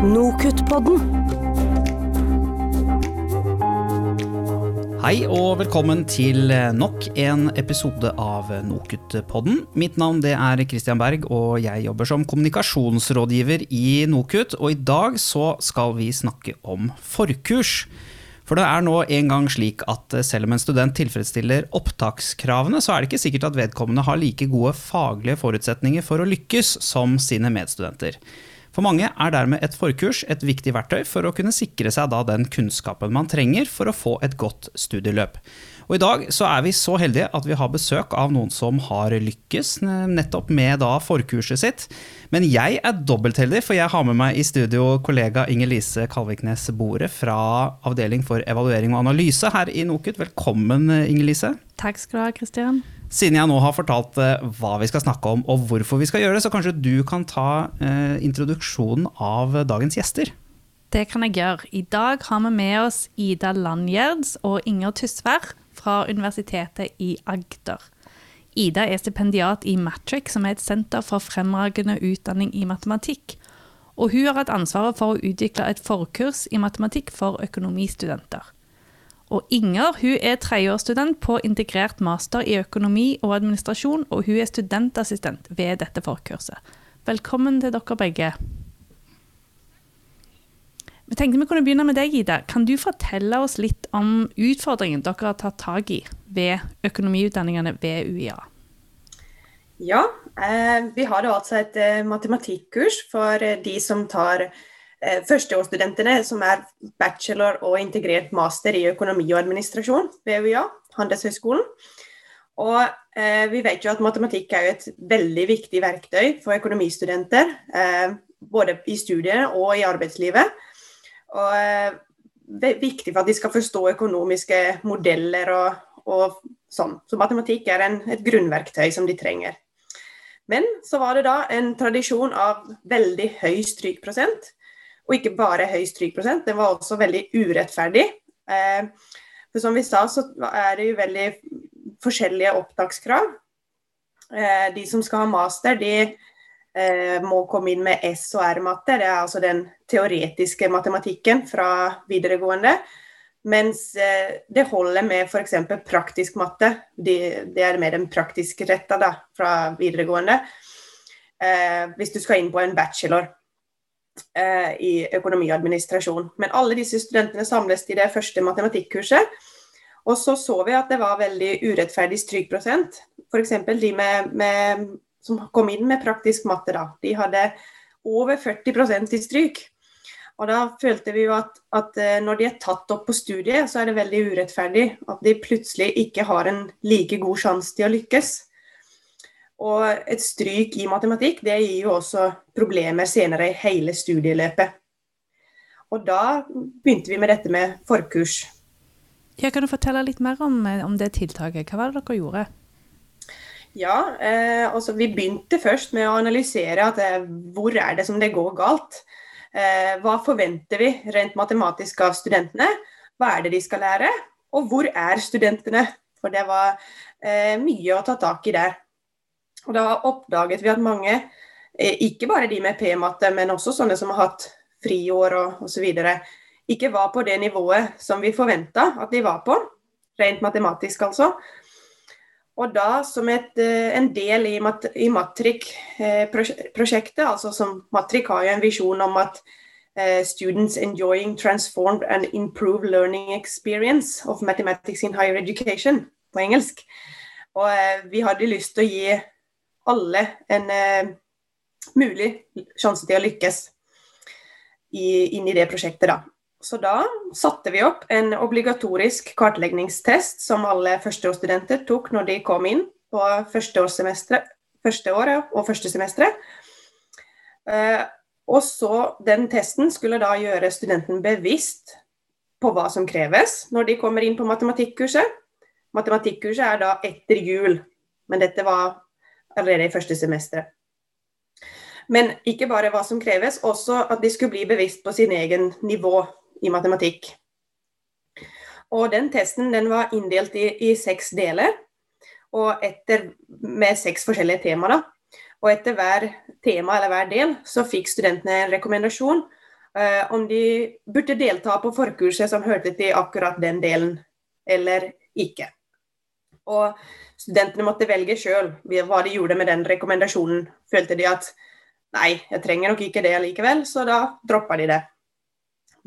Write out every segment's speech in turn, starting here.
Nokutt-podden. Hei og velkommen til nok en episode av Nokut-podden. Mitt navn er Christian Berg, og jeg jobber som kommunikasjonsrådgiver i Nokut. Og i dag så skal vi snakke om forkurs. For det er nå en gang slik at selv om en student tilfredsstiller opptakskravene, så er det ikke sikkert at vedkommende har like gode faglige forutsetninger for å lykkes som sine medstudenter. For mange er dermed et forkurs et viktig verktøy for å kunne sikre seg da den kunnskapen man trenger for å få et godt studieløp. Og I dag så er vi så heldige at vi har besøk av noen som har lykkes nettopp med da forkurset sitt. Men jeg er dobbeltheldig, for jeg har med meg i studio kollega Inger-Lise Kalviknes Bore fra Avdeling for evaluering og analyse her i NOKUT. Velkommen, Inger-Lise. Takk skal du ha, Kristian. Siden jeg nå har fortalt eh, hva vi skal snakke om og hvorfor vi skal gjøre det, så kanskje du kan ta eh, introduksjonen av dagens gjester? Det kan jeg gjøre. I dag har vi med oss Ida Landgjerds og Inger Tysvær fra Universitetet i Agder. Ida er stipendiat i Matric, som er et senter for fremragende utdanning i matematikk. Og hun har hatt ansvaret for å utvikle et forkurs i matematikk for økonomistudenter. Og Inger hun er tredjeårsstudent på integrert master i økonomi og administrasjon, og hun er studentassistent ved dette forkurset. Velkommen til dere begge. Vi tenkte vi kunne begynne med deg, Ida. Kan du fortelle oss litt om utfordringen dere har tatt tak i ved økonomiutdanningene ved UiA? Ja, eh, vi har altså et eh, matematikkurs for de som tar Eh, førsteårsstudentene som er bachelor og integrert master i økonomi og administrasjon ved UiA, Handelshøyskolen. Og eh, vi vet jo at matematikk er et veldig viktig verktøy for økonomistudenter. Eh, både i studiene og i arbeidslivet. Og eh, det er viktig for at de skal forstå økonomiske modeller og, og sånn. Så matematikk er en, et grunnverktøy som de trenger. Men så var det da en tradisjon av veldig høy strykprosent og ikke bare høy strykprosent, Det var også veldig urettferdig. Eh, for som vi sa, så er det jo veldig forskjellige opptakskrav. Eh, de som skal ha master, de eh, må komme inn med S- og R-matte. Det er altså den teoretiske matematikken fra videregående. Mens det holder med f.eks. praktisk matte. Det, er mer den praktiske retta fra videregående. hvis du skal inn på en bachelor eh, i økonomiadministrasjon. Men alle disse studentene samles i det første matematikkurset. Og så så vi at det var veldig urettferdig strykprosent. F.eks. de med, med, som kom inn med praktisk matte, da. De hadde over 40% i stryk. Og da følte vi jo at, at, eh, når de er tatt opp på studiet, så er det veldig urettferdig at de plutselig ikke har en like god sjanse til å lykkes. Og et stryk i matematikk det gir jo også problemer senere i hele studieløpet. Og da begynte vi med dette med forkurs. Ja, kan du fortelle litt mer om, om det tiltaket? Hva var det dere gjorde? Ja, eh, altså Vi begynte først med å analysere at, eh, hvor er det som det går galt. Eh, hva forventer vi rent matematisk av studentene? Hva er det de skal lære? Og hvor er studentene? For det var eh, mye å ta tak i der. Og da oppdaget vi at mange, eh, ikke bare de med P-matte, men også sånne som har hatt friår og osv., ikke var på det nivået som vi forventa at de var på, rent matematisk altså. Og da som et, eh, en del i, mat, i Matrik-prosjektet, eh, altså som Matrik har jo en visjon om at uh, students enjoying transformed and improved learning experience of mathematics in higher education, på engelsk. Og uh, vi hadde lyst til å gi alle en eh, mulig sjanse til å lykkes i, inn i det prosjektet. da. Så da satte vi opp en obligatorisk kartleggingstest som alle førsteårsstudenter tok når de kom inn på første, året og første semesteret. Eh, og så Den testen skulle da gjøre studenten bevisst på hva som kreves når de kommer inn på matematikkurset. Matematikkurset er da etter jul, men dette var allerede i første semester. Men ikke bare hva som kreves, også at de skulle bli bevisst på sin egen nivå i matematikk. Og den testen den var inndelt i, i seks deler, og etter, med seks forskjellige temaer. Og etter hver tema eller hver del så fikk studentene en rekommendasjon eh, om de burde delta på forkurset som hørte til akkurat den delen, eller ikke. Og studentene måtte velge sjøl hva de gjorde med den rekommendasjonen. Følte de at nei, jeg trenger nok ikke det likevel, så da droppa de det.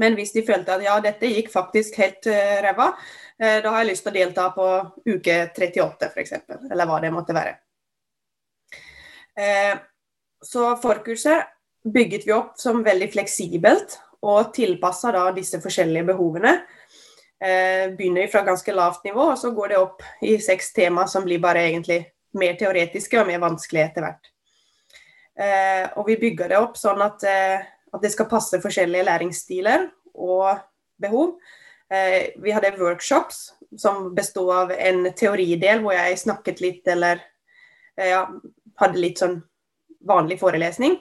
Men hvis de følte at ja, dette gikk faktisk helt uh, ræva, uh, da har jeg lyst til å delta på uke 38 f.eks., eller hva det måtte være. Uh, så forkurset bygget vi opp som veldig fleksibelt og tilpassa disse forskjellige behovene. Begynner fra ganske lavt nivå, og så går det opp i seks tema som blir bare egentlig mer teoretiske og mer vanskelige etter hvert. og vi bygger det opp sånn at at det skal passe forskjellige læringsstiler og behov. Eh, vi hadde workshops som bestod av en teoridel hvor jeg snakket litt eller eh, ja, hadde litt sånn vanlig forelesning.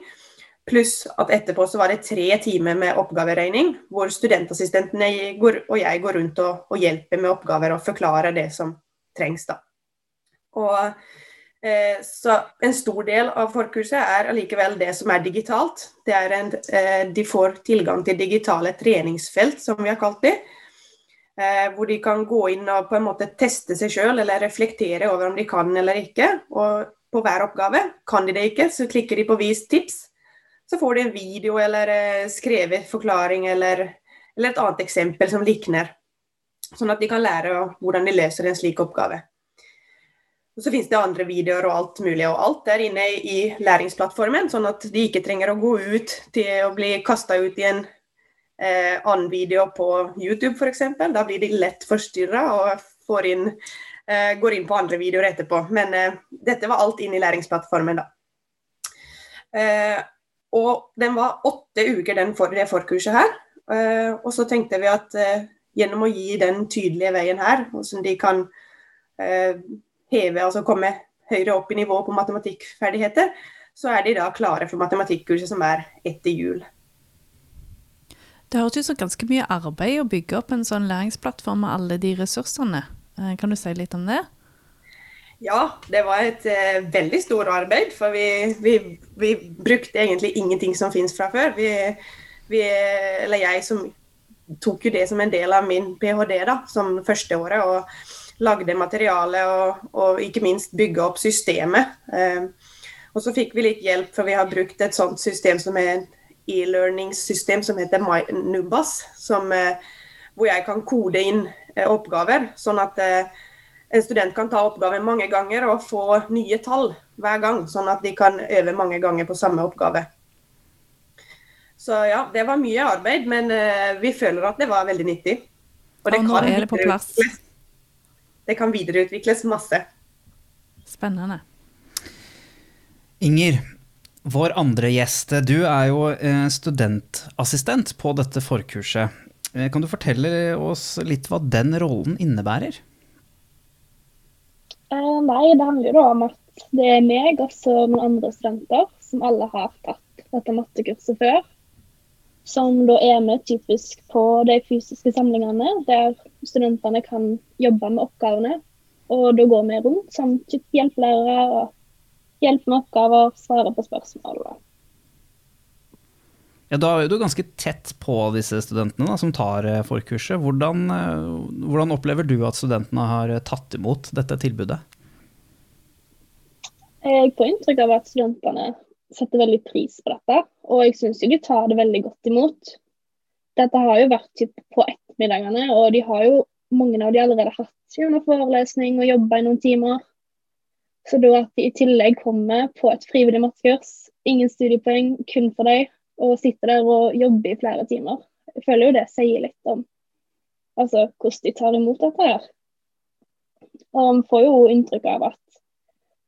Pluss at etterpå så var det tre timer med oppgaveregning, hvor studentassistentene og jeg går rundt og, og hjelper med oppgaver og forklarer det som trengs. da. Og Eh, så en stor del av forkurset er allikevel det som er digitalt. Er en, eh, de får tilgang til digitale treningsfelt, som vi har kalt det. Eh, hvor de kan gå inn og på en måte teste seg sjøl eller reflektere over om de kan eller ikke. Og på hver oppgave. Kan de det ikke, så klikker de på 'vis tips'. Så får de en video eller skrevet forklaring eller, eller et annet eksempel som likner. Sånn at de kan lære hvordan de løser en slik oppgave. Og så finnes det andre videoer og alt mulig, og alt er inne i læringsplattformen, sånn at de ikke trenger å gå ut til å bli kasta ut i en eh, annen video på YouTube f.eks. Da blir de lett forstyrra og inn, eh, går inn på andre videoer etterpå. Men eh, dette var alt inn i læringsplattformen, da. Og den var åtte uker, den for, det forkurset her. Uh, og så tenkte vi at uh, gjennom å gi den tydelige veien her, hvordan de kan heve, altså komme høyere opp i nivå på matematikkferdigheter, så er de da klare for matematikkurset som er etter jul. Det høres ut som ganske mye arbeid å bygge opp en sånn læringsplattform med alle de ressursene. Kan du si litt om det? Ja, det var et uh, veldig stort arbeid. For vi, vi, vi, brukte egentlig ingenting som finnes fra før. Vi, vi, eller jeg som tok jo det som en del av min ph.d. da, som førsteåret. og lagde materiale og, og, ikke minst bygge opp systemet. Eh, og så fikk vi litt hjelp, for vi har brukt et sånt system som er et e-learningssystem som heter Nubas, som, eh, hvor jeg kan kode inn eh, oppgaver. Sånn at eh, en student kan ta oppgaven mange ganger og få nye tall hver gang. Sånn at de kan øve mange ganger på samme oppgave. Så ja, det var mye arbeid, men eh, vi føler at det var veldig nyttig. Og, det og nå er det på plass det kan videreutvikles masse. Spennende. Inger, vår andre gjest. Du er jo eh, studentassistent på dette forkurset. Eh, kan du fortelle oss litt hva den rollen innebærer? Eh, nei, det handler jo om at det er meg og noen andre studenter som alle har tatt dette mattekurset før som da er med typisk på de fysiske samlingene, der studentene kan jobbe med oppgavene. Og da går vi rundt som hjelpelærere og hjelper med oppgaver, svarer på spørsmål. Ja, Da er du ganske tett på disse studentene da, som tar eh, forkurset. Hvordan, eh, hvordan opplever du at studentene har tatt imot dette tilbudet? Jeg får inntrykk av at studentene setter veldig pris på dette. Og jeg syns de tar det veldig godt imot. Dette har jo vært på ettermiddagene, og de har jo mange av de allerede hatt gjennom forelesning og jobba i noen timer. Så da at de i tillegg kommer på et frivillig mattekurs, ingen studiepoeng, kun for deg, og sitter der og jobber i flere timer, jeg føler jo det sier litt om altså, hvordan de tar imot dette her. Og man får jo inntrykk av at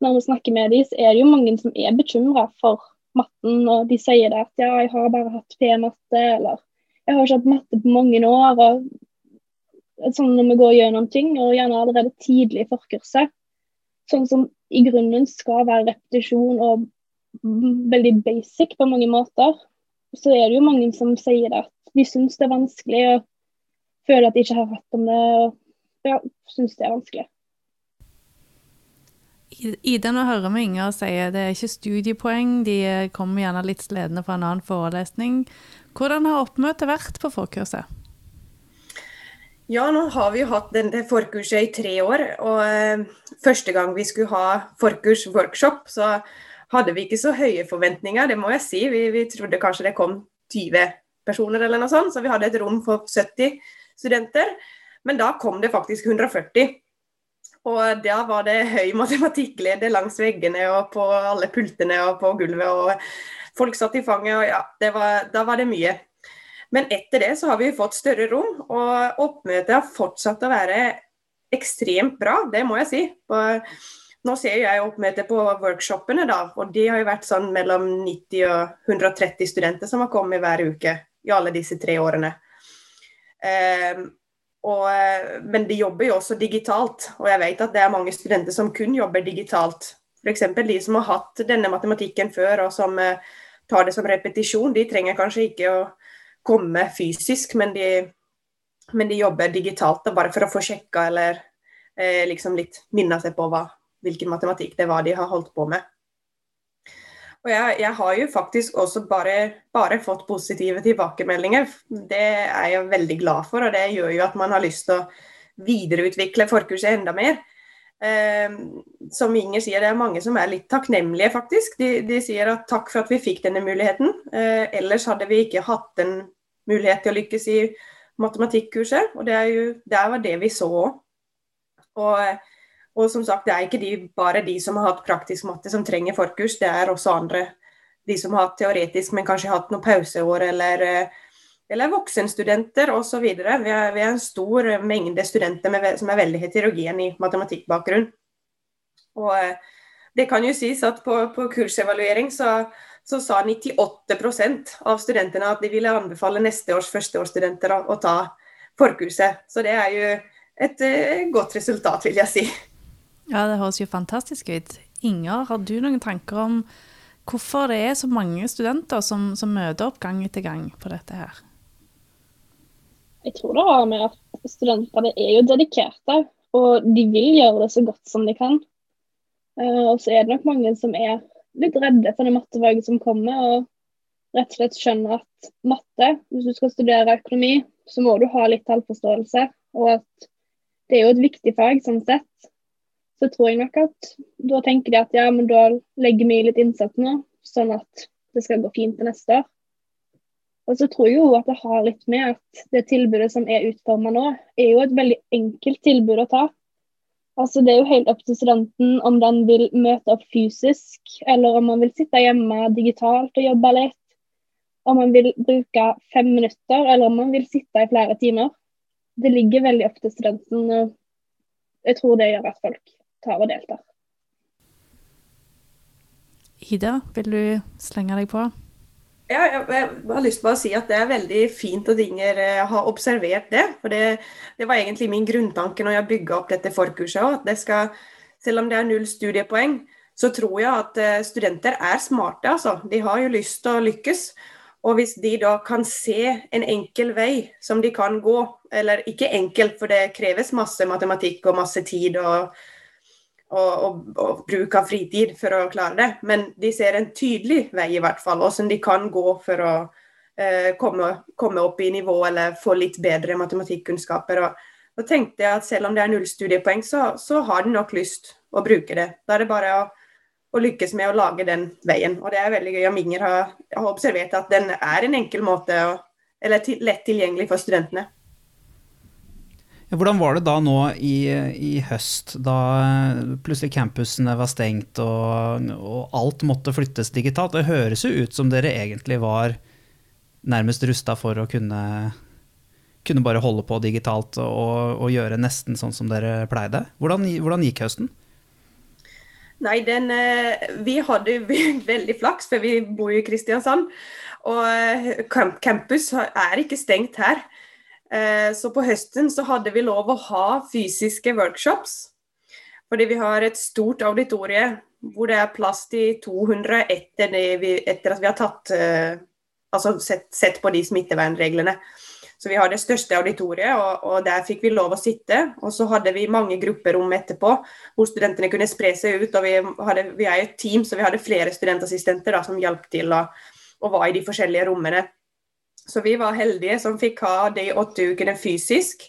når vi snakker med dem, så er det jo mange som er bekymra for matten. Og de sier det at ja, jeg har bare hatt P-matte, eller jeg har ikke hatt matte på mange år. og Sånn når vi går gjennom ting, og gjerne allerede tidlig i forkurset. Sånn som i grunnen skal være repetisjon og veldig basic på mange måter. Så er det jo mange som sier at de syns det er vanskelig og føler at de ikke har hatt om det. og ja, syns det er vanskelig. Ida, nå hører vi Inger sier det er ikke studiepoeng, de kommer gjerne litt sledne fra en annen forelesning. Hvordan har oppmøtet vært på forkurset? Ja, nå har vi jo hatt denne forkurset i tre år. Og eh, første gang vi skulle ha forkurs-workshop, så hadde vi ikke så høye forventninger, det må jeg si. Vi, vi, trodde kanskje det kom 20 personer eller noe sånt, så vi hadde et rom for 70 studenter. Men da kom det faktisk 140. Og da var det høy matematikklede langs veggene og på alle pultene og på gulvet. Og folk satt i fanget, og ja, var, da var det mye. Men etter det så har vi fått større rom, og oppmøtet har fortsatt å være ekstremt bra, det må jeg si. Og nå ser jeg oppmøte på workshopene, da, og de har jo vært sånn mellom 90 og 130 studenter som har kommet hver uke i alle disse tre årene. Um, og, men de jobber jo også digitalt, og jeg vet at det er mange studenter som kun jobber digitalt. F.eks. de som har hatt denne matematikken før og som uh, tar det som repetisjon, de trenger kanskje ikke å komme fysisk, men de, men de jobber digitalt da, bare for å få sjekka eller uh, liksom litt minne seg på hva, hvilken matematikk det var de har holdt på med. Og jeg, jeg har jo faktisk også bare, bare, fått positive tilbakemeldinger. Det er jeg veldig glad for, og det gjør jo at man har lyst til å videreutvikle forkurset enda mer. Eh, som Inger sier, det er mange som er litt takknemlige, faktisk. De, de sier at takk for at vi fikk denne muligheten. Eh, ellers hadde vi ikke hatt en mulighet til å lykkes i matematikkurset. Og det, er jo, det var det vi så òg. Og, og, som sagt, det er ikke de, bare de som har hatt praktisk matte som trenger forkurs, det er også andre. De som har hatt teoretisk, men kanskje hatt noen pauseår, eller, eller voksenstudenter osv. Vi, er, vi er en stor mengde studenter med, som er veldig heterogen i matematikkbakgrunn. Og det kan jo sies at på, på kursevaluering så så sa 98% av studentene at de ville anbefale neste års førsteårsstudenter å, å ta forkurset. Så det er jo et uh, godt resultat, vil jeg si. Ja, det høres jo fantastisk ut. Inger, har du noen tanker om hvorfor det er så mange studenter som, som møter opp gang etter gang på dette her? Jeg tror det har med at studentene er jo dedikerte, og de vil gjøre det så godt som de kan. Uh, og så er det nok mange som er litt redde for det mattefaget som kommer, og rett og slett skjønner at matte, hvis du skal studere økonomi, så må du ha litt tallforståelse, og at det er jo et viktig fag sånn sett. Så tror jeg nok at da tenker de at ja, men da legger vi litt innsats nå, sånn at det skal gå fint til neste år. Og så tror jeg jo at det har litt med at det tilbudet som er utforma nå, er jo et veldig enkelt tilbud å ta. Altså, det er jo helt opp til studenten om den vil møte opp fysisk, eller om man vil sitte hjemme digitalt og jobbe litt. Om man vil bruke fem minutter, eller om man vil sitte i flere timer. Det ligger veldig opp til studenten, og jeg tror det gjør at folk tar og deltar. Ida, vil du slenge deg på? Ja, jeg, har lyst til å si at Det er veldig fint at Inger eh, har observert det. for Det, det var egentlig min grunntanke når jeg bygga opp dette forkurset. At det skal, selv om det er null studiepoeng, så tror jeg at eh, studenter er smarte. altså. De har jo lyst til å lykkes. Og hvis de da kan se en enkel vei som de kan gå, eller ikke enkelt, for det kreves masse matematikk og masse tid og og, og, og, bruk fritid for å klare det. Men de ser en tydelig vei, i hvert fall, hvordan de kan gå for å eh, komme, komme, opp i nivå eller få litt bedre matematikkunnskaper. Og, og tenkte jeg at selv om det er null studiepoeng, så, så, har de nok lyst å bruke det. Da er det bare å, å, lykkes med å lage den veien. Og det er veldig gøy om Inger har, har observert at den er en enkel måte, eller til, lett tilgjengelig for studentene. Hvordan var det da nå i, i høst, da plutselig campusene var stengt og, og, alt måtte flyttes digitalt? Det høres jo ut som dere egentlig var nærmest rusta for å kunne, kunne bare holde på digitalt og, og, gjøre nesten sånn som dere pleide. Hvordan, hvordan gikk høsten? Nei, den, eh, vi hadde veldig flaks, for vi bor jo i Kristiansand. Og eh, campus er ikke stengt her. Eh, så på høsten så hadde vi lov å ha fysiske workshops. Fordi vi har et stort auditorie hvor det er plass til 200 etter, vi, etter at vi har tatt, eh, altså sett, sett, på de smittevernreglene. Så vi har det største auditoriet, og, og, der fikk vi lov å sitte. Og så hadde vi mange grupperom etterpå hvor studentene kunne spre seg ut. og Vi, hadde, vi er jo et team, så vi hadde flere studentassistenter da, som hjalp til og, å være i de forskjellige rommene. Så vi var heldige som fikk ha de åtte ukene fysisk.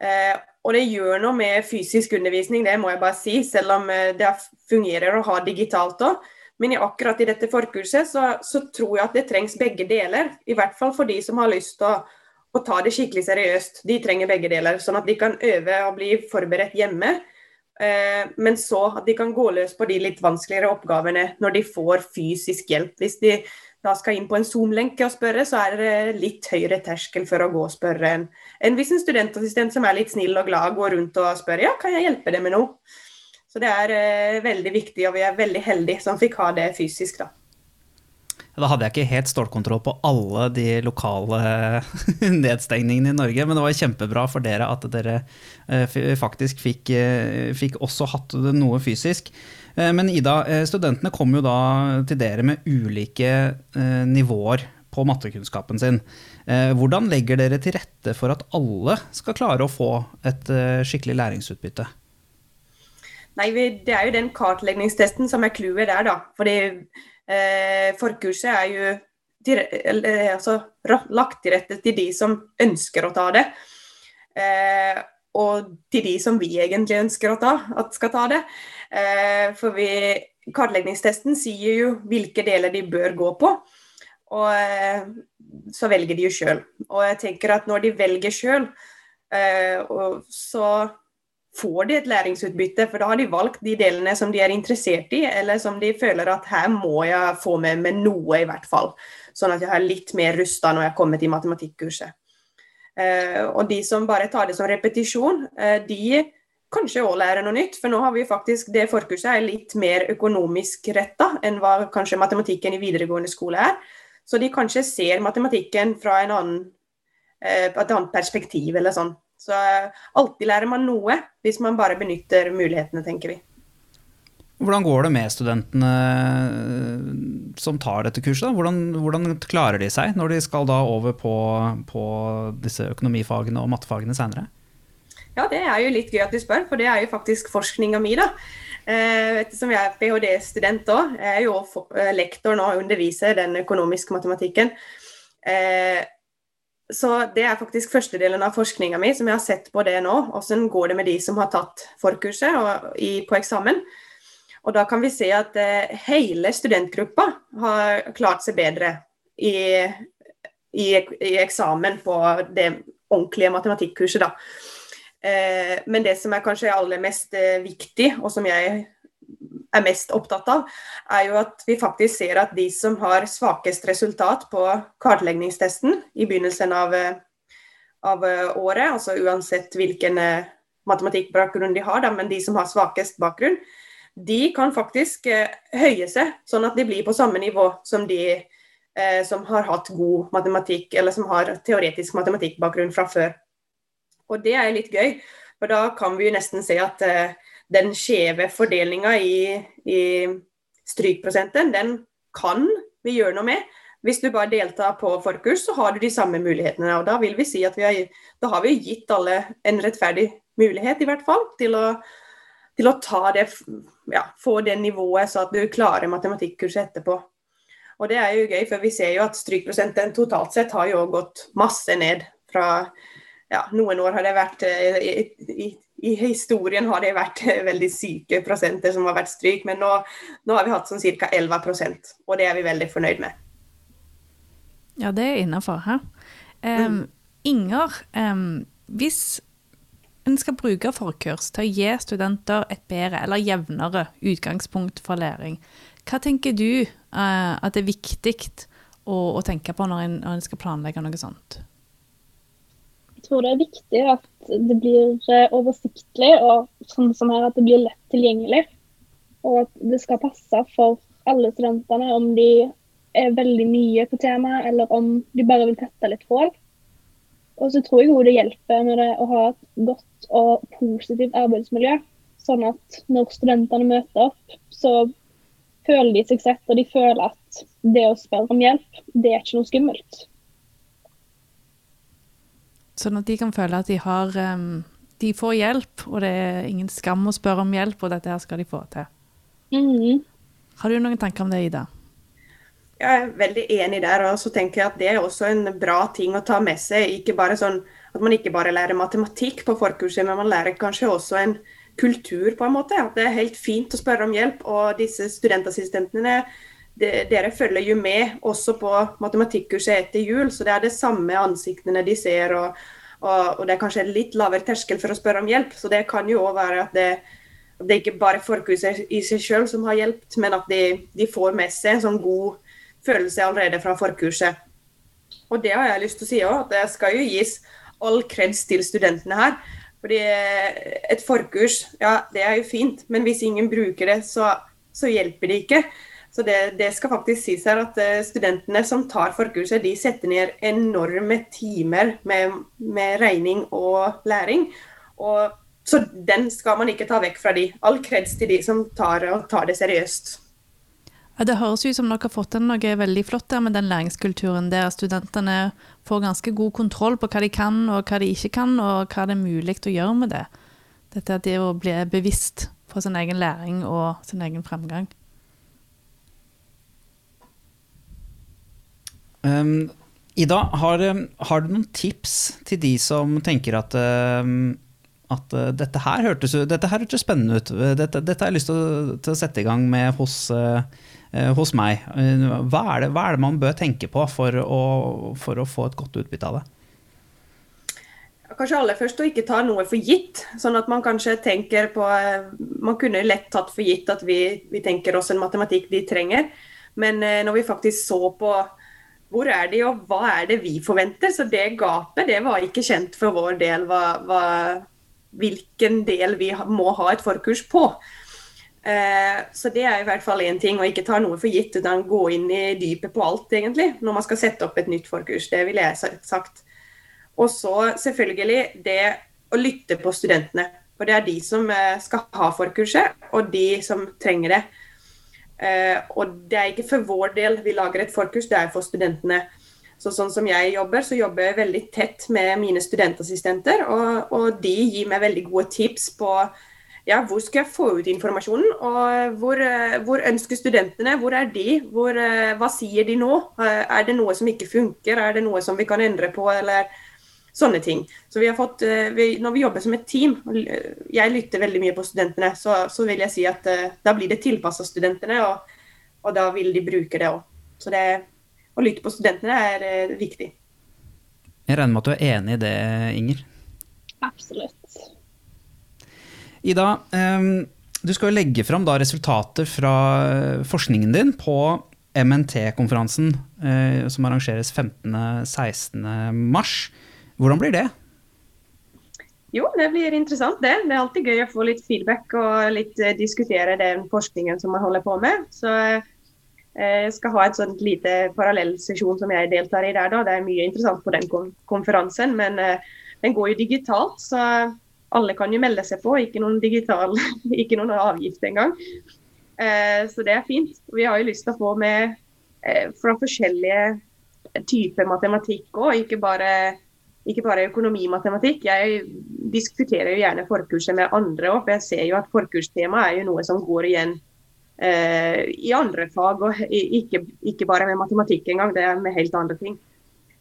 Eh, og det gjør noe med fysisk undervisning, det må jeg bare si, selv om eh, det fungerer å ha digitalt òg. Men akkurat i dette forkurset så, så, tror jeg at det trengs begge deler. I hvert fall for de som har lyst til å å, ta det skikkelig seriøst. De trenger begge deler, sånn at de kan øve og bli forberedt hjemme. Eh, men så at de kan gå løs på de litt vanskeligere oppgavene når de får fysisk hjelp. Hvis de da skal inn på en Zoom-lenke og spørre, så er det litt høyere terskel for å gå og spørre enn en hvis en studentassistent som er litt snill og glad, går rundt og spør ja, kan jeg hjelpe deg med noe. Så det er eh, veldig viktig, og vi er veldig heldige som fikk ha det fysisk, da. Da hadde jeg ikke helt stålkontroll på alle de lokale nedstengningene i Norge, men det var kjempebra for dere at dere eh, faktisk fikk, eh, fikk også hatt noe fysisk. Eh, men Ida, studentene kom jo da til dere med ulike nivåer på mattekunnskapen sin. Hvordan legger dere til rette for at alle skal klare å få et skikkelig læringsutbytte? Nei, Det er jo den kartleggingstesten som er clouet der, da. Fordi forkurset er jo eh, altså, lagt til rette til de som ønsker å ta det. Eh, og til de som vi egentlig ønsker å ta, at skal ta det. Eh, for vi, kartleggingstesten sier jo hvilke deler de bør gå på. Og eh, så velger de jo sjøl. Og jeg tenker at når de velger sjøl, eh, så får de et læringsutbytte, for da har de valgt de delene som de er interessert i, eller som de føler at her må jeg få med meg noe, i hvert fall. Sånn at jeg er litt mer rusta når jeg kommer til matematikkurset. Eh, og de som bare tar det som repetisjon, eh, de kanskje òg lærer noe nytt. For nå har vi faktisk det forkurset er litt mer økonomisk retta enn hva kanskje matematikken i videregående skole er. Så de kanskje ser matematikken fra en annen, eh, et annet perspektiv eller sånn. Så alltid lærer man noe hvis man bare benytter mulighetene, tenker vi. Hvordan går det med studentene eh, som tar dette kurset? Hvordan, hvordan, klarer de seg når de skal da over på, på disse økonomifagene og mattefagene senere? Ja, det er jo litt gøy at du spør, for det er jo faktisk forskninga mi, da. Eh, ettersom jeg er ph.d.-student òg, jeg er jo eh, lektor nå og underviser den økonomiske matematikken. Så det er faktisk første delen av forskninga mi som jeg har sett på det nå. Hvordan går det med de som har tatt forkurset og, i, på eksamen. Og da kan vi se at eh, hele studentgruppa har klart seg bedre i, i, i eksamen på det ordentlige matematikkurset, da. Eh, men det som er kanskje aller mest eh, viktig, og som jeg er mest opptatt av, er jo at vi faktisk ser at de som har svakest resultat på kartleggingstesten i begynnelsen av, av året, altså uansett hvilken eh, matematikkbakgrunn de har, da, men de som har svakest bakgrunn, de kan faktisk eh, høye seg, sånn at de blir på samme nivå som de eh, som har hatt god matematikk, eller som har teoretisk matematikkbakgrunn fra før. Og det er litt gøy, for da kan vi jo nesten se at eh, den skjeve fordelinga i, i strykprosenten, den kan vi gjøre noe med. Hvis du bare deltar på forkurs, så har du de samme mulighetene. og Da vil vi si at vi har, da har vi gitt alle en rettferdig mulighet, i hvert fall, til å, til å ta det, ja, få det nivået så at du klarer matematikkurset etterpå. Og det er jo gøy, for vi ser jo at strykprosenten totalt sett har jo gått masse ned. Fra ja, noen år har det vært eh, i, i, i historien har det vært veldig syke prosenter som har vært stryk, men nå, nå har vi hatt sånn ca. 11% og det er vi veldig fornøyd med. Ja, det er innafor. Um, mm. Inger, um, hvis en skal bruke forkurs til å gi studenter et bedre eller jevnere utgangspunkt for læring, hva tenker du uh, at det er viktig å, å tenke på når en, når en skal planlegge noe sånt? Jeg tror det er viktig at det blir eh, oversiktlig og sånn som her at det blir lett tilgjengelig. Og at det skal passe for alle studentene om de er veldig nye på temaet, eller om de bare vil tette litt hull. Og så tror jeg det hjelper med det å ha et godt og positivt arbeidsmiljø. Sånn at når studentene møter opp, så føler de seg sett, og de føler at det å spørre om hjelp, det er ikke noe skummelt. Sånn at de kan føle at de har um, De får hjelp, og det er ingen skam å spørre om hjelp, og dette her skal de få til. Mm. Har du noen tanker om det, Ida? Jeg er veldig enig der. og så tenker jeg at Det er også en bra ting å ta med seg. Ikke bare sånn At man ikke bare lærer matematikk på forkurset, men man lærer kanskje også en kultur, på en måte. At det er helt fint å spørre om hjelp. Og disse studentassistentene de, dere følger jo med også på matematikkurset etter jul, så det er det samme ansiktene de ser. og, og, og det er kanskje litt lavere terskel for å spørre om hjelp. Så det kan jo òg være at det, det er ikke bare forkurset i seg sjøl som har hjulpet, men at de, de, får med seg en sånn god følelse allerede fra forkurset. Og det har jeg lyst til å si òg, at det skal jo gis all kreds til studentene her. Fordi et forkurs, ja det er jo fint, men hvis ingen bruker det, så, så hjelper det ikke. Så det, det, skal faktisk sies her at eh, studentene som tar forkurset, de setter ned enorme timer med, med regning og læring. Og, så den skal man ikke ta vekk fra de. All kreds til de som tar, tar det seriøst. Ja, det høres ut som dere har fått til noe veldig flott der med den læringskulturen, der studentene får ganske god kontroll på hva de kan og hva de ikke kan, og hva det er mulig å gjøre med det. Dette er det å bli bevisst på sin egen læring og sin egen fremgang. Um, Ida, har, har, du noen tips til de som tenker at, um, at uh, dette her hørtes, dette her hørtes spennende ut, dette, dette, har jeg lyst til å, til å, sette i gang med hos, uh, hos meg. Hva er, det, hva er, det, man bør tenke på for å, for å få et godt utbytte av det? Kanskje aller først å ikke ta noe for gitt. sånn at Man kanskje tenker på, man kunne lett tatt for gitt at vi, vi tenker oss en matematikk de trenger. Men når vi faktisk så på hvor er de, og hva er det vi forventer? Så det gapet det var ikke kjent for vår del hva, hva, hvilken del vi må ha et forkurs på. Eh, så det er i hvert fall én ting, å ikke ta noe for gitt, utan gå inn i dypet på alt, egentlig, når man skal sette opp et nytt forkurs. Det ville jeg sagt. Og så selvfølgelig det å lytte på studentene. For det er de som eh, skal ha forkurset, og de som trenger det. Eh, og det er ikke for vår del vi lager et forkurs, det er for studentene. Så sånn som jeg jobber, så jobber jeg veldig tett med mine studentassistenter. Og, og de gir meg veldig gode tips på ja, hvor skal jeg få ut informasjonen, og hvor, eh, hvor ønsker studentene, hvor er de, hvor, eh, hva sier de nå? Er det noe som ikke funker, er det noe som vi kan endre på, eller Sånne ting. Så vi har fått, eh, vi, Når vi jobber som et team, jeg lytter veldig mye på studentene, så, så vil jeg si at uh, da blir det tilpassa studentene, og, og, da vil de bruke det òg. Så det, å lytte på studentene er viktig. Jeg regner med at du er enig i det, Inger? Absolutt. Ida, du skal jo legge fram resultater fra forskningen din på MNT-konferansen som arrangeres 15.-16. Hvordan blir det? Jo, det blir interessant det. Det er alltid gøy å få litt feedback og litt uh, diskutere den forskningen som man holder på med. Så uh, jeg skal ha et sånt lite parallellsesjon som jeg deltar i der. da. Det er mye interessant på den konferansen, men uh, den går jo digitalt. Så alle kan jo melde seg på. Ikke noen digital, ikke noen avgift engang. Så det er fint. Vi har jo lyst til å få med fra forskjellige typer matematikk òg, ikke bare ikke bare økonomi-matematikk. Jeg diskuterer jo gjerne forkurset med andre òg, for jeg ser jo at forkurstema er jo noe som går igjen eh, i andre fag, og ikke, ikke, bare med matematikk engang, det er med helt andre ting.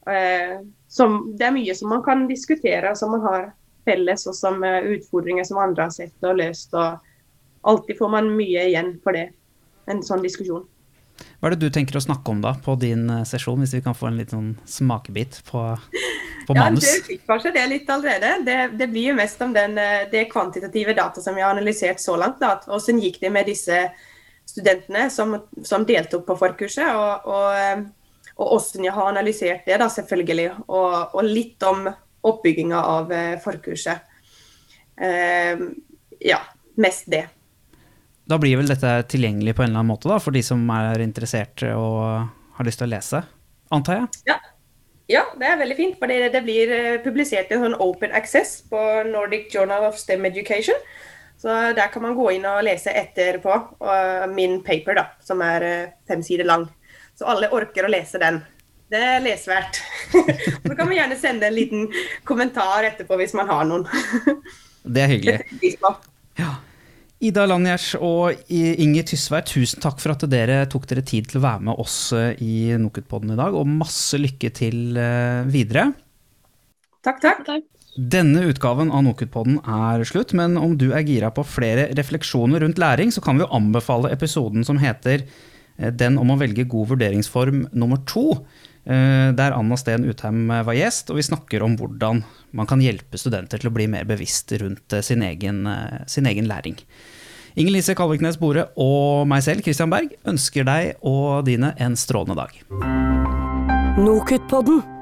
Eh, som, det er mye som man kan diskutere, som man har felles, og som uh, utfordringer som andre har sett og løst. og Alltid får man mye igjen for det, en sånn diskusjon. Hva er det du tenker å snakke om da på din eh, sesjon, hvis vi kan få en liten smakebit på, på manus? Ja, Du fikk kanskje det litt allerede. Det, det, blir jo mest om den, eh, det kvantitative data som vi har analysert så langt. Da. Hvordan gikk det med disse studentene som, som deltok på forkurset, og, og, eh, og, hvordan jeg har analysert det, da, selvfølgelig. Og, og litt om oppbygginga av forkurset. Uh, ja, mest det. Da blir vel dette tilgjengelig på en eller annen måte da, for de som er interessert og har lyst til å lese, antar jeg? Ja. ja det er veldig fint. For det, det blir eh, publisert en sånn open access på Nordic Journal of STEM Education. Så der kan man gå inn og lese etterpå min paper, da, som er eh, fem sider lang. Så alle orker å lese den. Det er lesverdt. Så kan man gjerne sende en liten kommentar etterpå hvis man har noen. Det er hyggelig. Ja. Ida Lanjers og Inger Tysvær, tusen takk for at dere tok dere tid til å være med oss eh, i Nokutpodden i dag, og masse lykke til eh, videre. Takk, takk. takk. Denne utgaven av Nokutpodden er slutt, men om du er gira på flere refleksjoner rundt læring, så kan vi jo anbefale episoden som heter eh, Den om å velge god vurderingsform nummer to. Eh, der Anna Steen Utheim var gjest, og vi snakker om hvordan man kan hjelpe studenter til å bli mer bevisst rundt eh, sin egen, sin egen læring. Inger Lise Kalviknes Bore og meg selv, Christian Berg, ønsker deg og dine en strålende dag. Nokutpodden